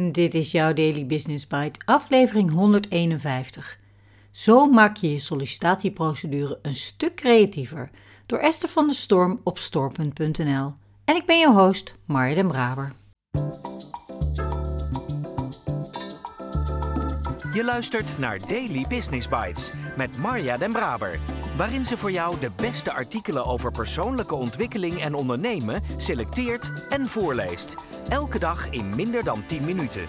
Dit is jouw Daily Business Bite, aflevering 151. Zo maak je je sollicitatieprocedure een stuk creatiever door Esther van de Storm op storm.nl. En ik ben je host, Marja den Braber. Je luistert naar Daily Business Bites met Marja den Braber, waarin ze voor jou de beste artikelen over persoonlijke ontwikkeling en ondernemen selecteert en voorleest. Elke dag in minder dan 10 minuten.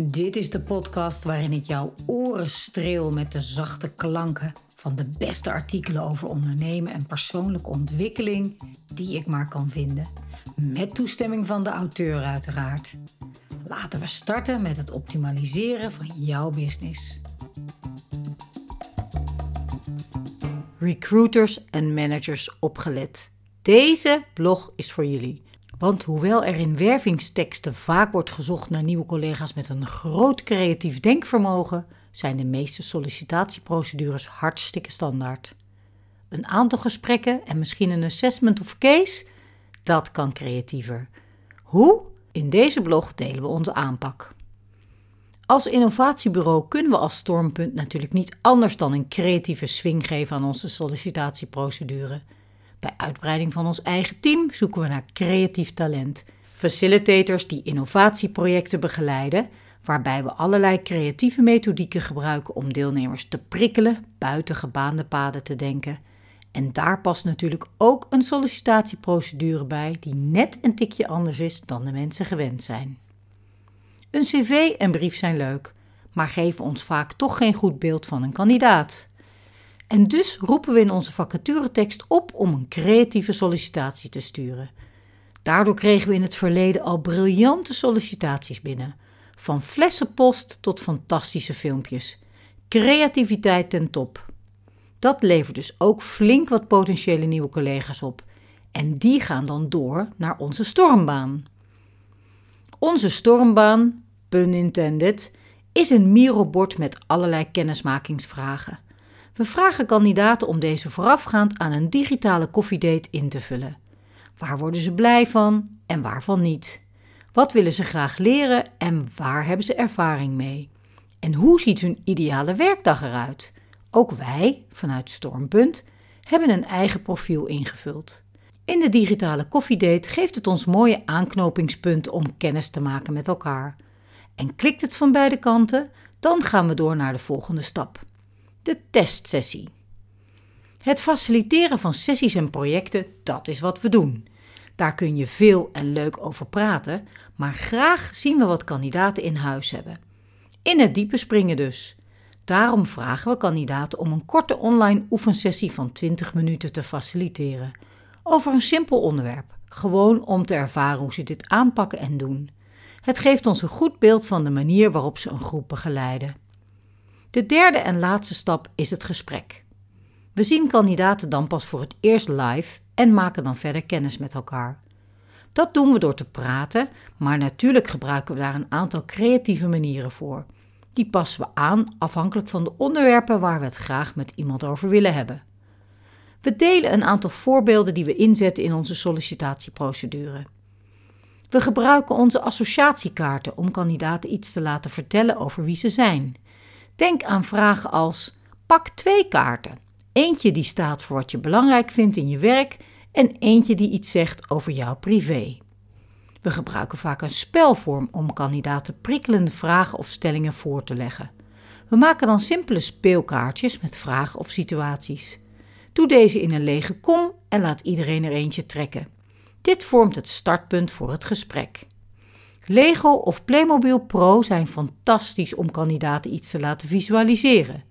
Dit is de podcast waarin ik jouw oren streel met de zachte klanken van de beste artikelen over ondernemen en persoonlijke ontwikkeling die ik maar kan vinden. Met toestemming van de auteur uiteraard. Laten we starten met het optimaliseren van jouw business. Recruiters en managers opgelet. Deze blog is voor jullie. Want hoewel er in wervingsteksten vaak wordt gezocht naar nieuwe collega's met een groot creatief denkvermogen, zijn de meeste sollicitatieprocedures hartstikke standaard. Een aantal gesprekken en misschien een assessment of case, dat kan creatiever. Hoe? In deze blog delen we onze aanpak. Als innovatiebureau kunnen we als Stormpunt natuurlijk niet anders dan een creatieve swing geven aan onze sollicitatieprocedure. Bij uitbreiding van ons eigen team zoeken we naar creatief talent. Facilitators die innovatieprojecten begeleiden, waarbij we allerlei creatieve methodieken gebruiken om deelnemers te prikkelen buiten gebaande paden te denken. En daar past natuurlijk ook een sollicitatieprocedure bij die net een tikje anders is dan de mensen gewend zijn. Een cv en brief zijn leuk, maar geven ons vaak toch geen goed beeld van een kandidaat. En dus roepen we in onze vacaturetekst op om een creatieve sollicitatie te sturen. Daardoor kregen we in het verleden al briljante sollicitaties binnen. Van flessenpost tot fantastische filmpjes. Creativiteit ten top. Dat levert dus ook flink wat potentiële nieuwe collega's op. En die gaan dan door naar onze stormbaan. Onze stormbaan, pun intended, is een Miro-bord met allerlei kennismakingsvragen. We vragen kandidaten om deze voorafgaand aan een digitale koffiedate in te vullen. Waar worden ze blij van en waarvan niet? Wat willen ze graag leren en waar hebben ze ervaring mee? En hoe ziet hun ideale werkdag eruit? Ook wij, vanuit Stormpunt, hebben een eigen profiel ingevuld. In de digitale koffiedate geeft het ons mooie aanknopingspunten om kennis te maken met elkaar. En klikt het van beide kanten, dan gaan we door naar de volgende stap: de testsessie. Het faciliteren van sessies en projecten, dat is wat we doen. Daar kun je veel en leuk over praten, maar graag zien we wat kandidaten in huis hebben. In het diepe springen dus. Daarom vragen we kandidaten om een korte online oefensessie van 20 minuten te faciliteren. Over een simpel onderwerp, gewoon om te ervaren hoe ze dit aanpakken en doen. Het geeft ons een goed beeld van de manier waarop ze een groep begeleiden. De derde en laatste stap is het gesprek. We zien kandidaten dan pas voor het eerst live en maken dan verder kennis met elkaar. Dat doen we door te praten, maar natuurlijk gebruiken we daar een aantal creatieve manieren voor. Die passen we aan afhankelijk van de onderwerpen waar we het graag met iemand over willen hebben. We delen een aantal voorbeelden die we inzetten in onze sollicitatieprocedure. We gebruiken onze associatiekaarten om kandidaten iets te laten vertellen over wie ze zijn. Denk aan vragen als: pak twee kaarten. Eentje die staat voor wat je belangrijk vindt in je werk en eentje die iets zegt over jouw privé. We gebruiken vaak een spelvorm om kandidaten prikkelende vragen of stellingen voor te leggen. We maken dan simpele speelkaartjes met vragen of situaties. Doe deze in een lege kom en laat iedereen er eentje trekken. Dit vormt het startpunt voor het gesprek. Lego of Playmobil Pro zijn fantastisch om kandidaten iets te laten visualiseren.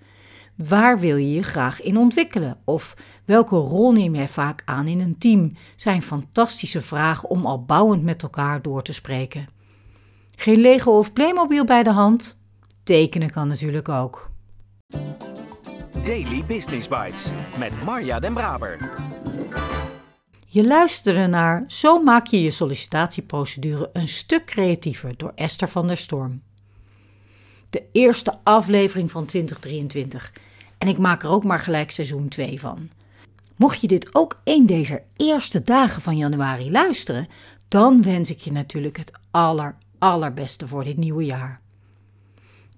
Waar wil je je graag in ontwikkelen? Of welke rol neem jij vaak aan in een team? Zijn fantastische vragen om al bouwend met elkaar door te spreken. Geen Lego of Playmobil bij de hand? Tekenen kan natuurlijk ook. Daily Business Bites met Marja Den Braber. Je luisterde naar Zo maak je je sollicitatieprocedure een stuk creatiever door Esther van der Storm. De eerste aflevering van 2023. En ik maak er ook maar gelijk seizoen 2 van. Mocht je dit ook een deze eerste dagen van januari luisteren, dan wens ik je natuurlijk het aller, allerbeste voor dit nieuwe jaar.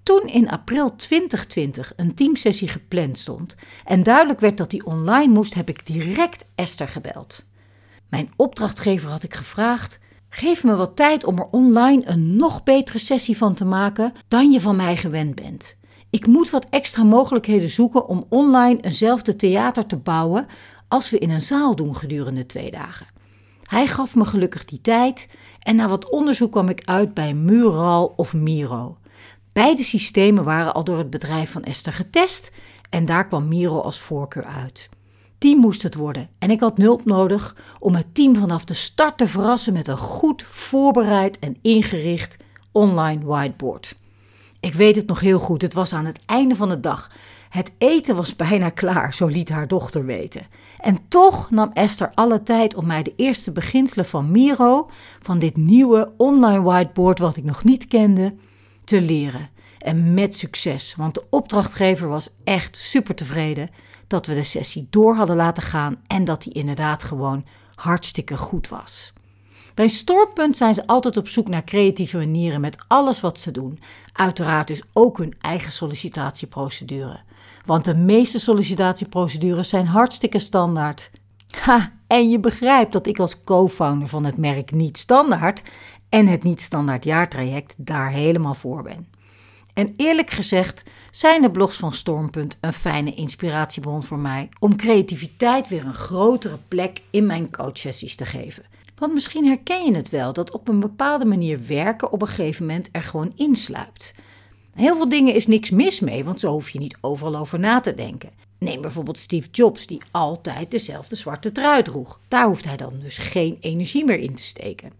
Toen in april 2020 een teamsessie gepland stond en duidelijk werd dat die online moest, heb ik direct Esther gebeld. Mijn opdrachtgever had ik gevraagd: geef me wat tijd om er online een nog betere sessie van te maken dan je van mij gewend bent. Ik moet wat extra mogelijkheden zoeken om online eenzelfde theater te bouwen als we in een zaal doen gedurende twee dagen. Hij gaf me gelukkig die tijd en na wat onderzoek kwam ik uit bij Mural of Miro. Beide systemen waren al door het bedrijf van Esther getest en daar kwam Miro als voorkeur uit. Team moest het worden en ik had hulp nodig om het team vanaf de start te verrassen met een goed voorbereid en ingericht online whiteboard. Ik weet het nog heel goed, het was aan het einde van de dag. Het eten was bijna klaar, zo liet haar dochter weten. En toch nam Esther alle tijd om mij de eerste beginselen van Miro, van dit nieuwe online whiteboard wat ik nog niet kende, te leren. En met succes, want de opdrachtgever was echt super tevreden dat we de sessie door hadden laten gaan en dat die inderdaad gewoon hartstikke goed was. Bij Stormpunt zijn ze altijd op zoek naar creatieve manieren met alles wat ze doen. Uiteraard dus ook hun eigen sollicitatieprocedure. Want de meeste sollicitatieprocedures zijn hartstikke standaard. Ha, en je begrijpt dat ik als co-founder van het merk Niet Standaard en het Niet Standaard jaartraject daar helemaal voor ben. En eerlijk gezegd zijn de blogs van Stormpunt een fijne inspiratiebron voor mij om creativiteit weer een grotere plek in mijn coachsessies te geven. Want misschien herken je het wel dat op een bepaalde manier werken op een gegeven moment er gewoon insluipt. Heel veel dingen is niks mis mee, want zo hoef je niet overal over na te denken. Neem bijvoorbeeld Steve Jobs, die altijd dezelfde zwarte trui droeg. Daar hoeft hij dan dus geen energie meer in te steken.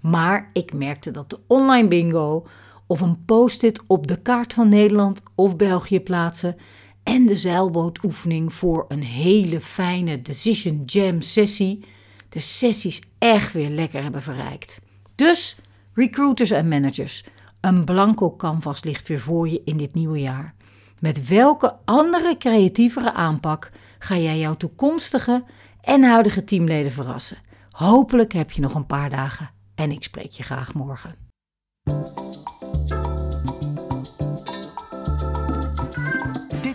Maar ik merkte dat de online bingo of een post-it op de kaart van Nederland of België plaatsen en de zeilbootoefening voor een hele fijne Decision Jam sessie de sessies echt weer lekker hebben verrijkt. Dus, recruiters en managers, een blanco canvas ligt weer voor je in dit nieuwe jaar. Met welke andere creatievere aanpak ga jij jouw toekomstige en huidige teamleden verrassen? Hopelijk heb je nog een paar dagen en ik spreek je graag morgen.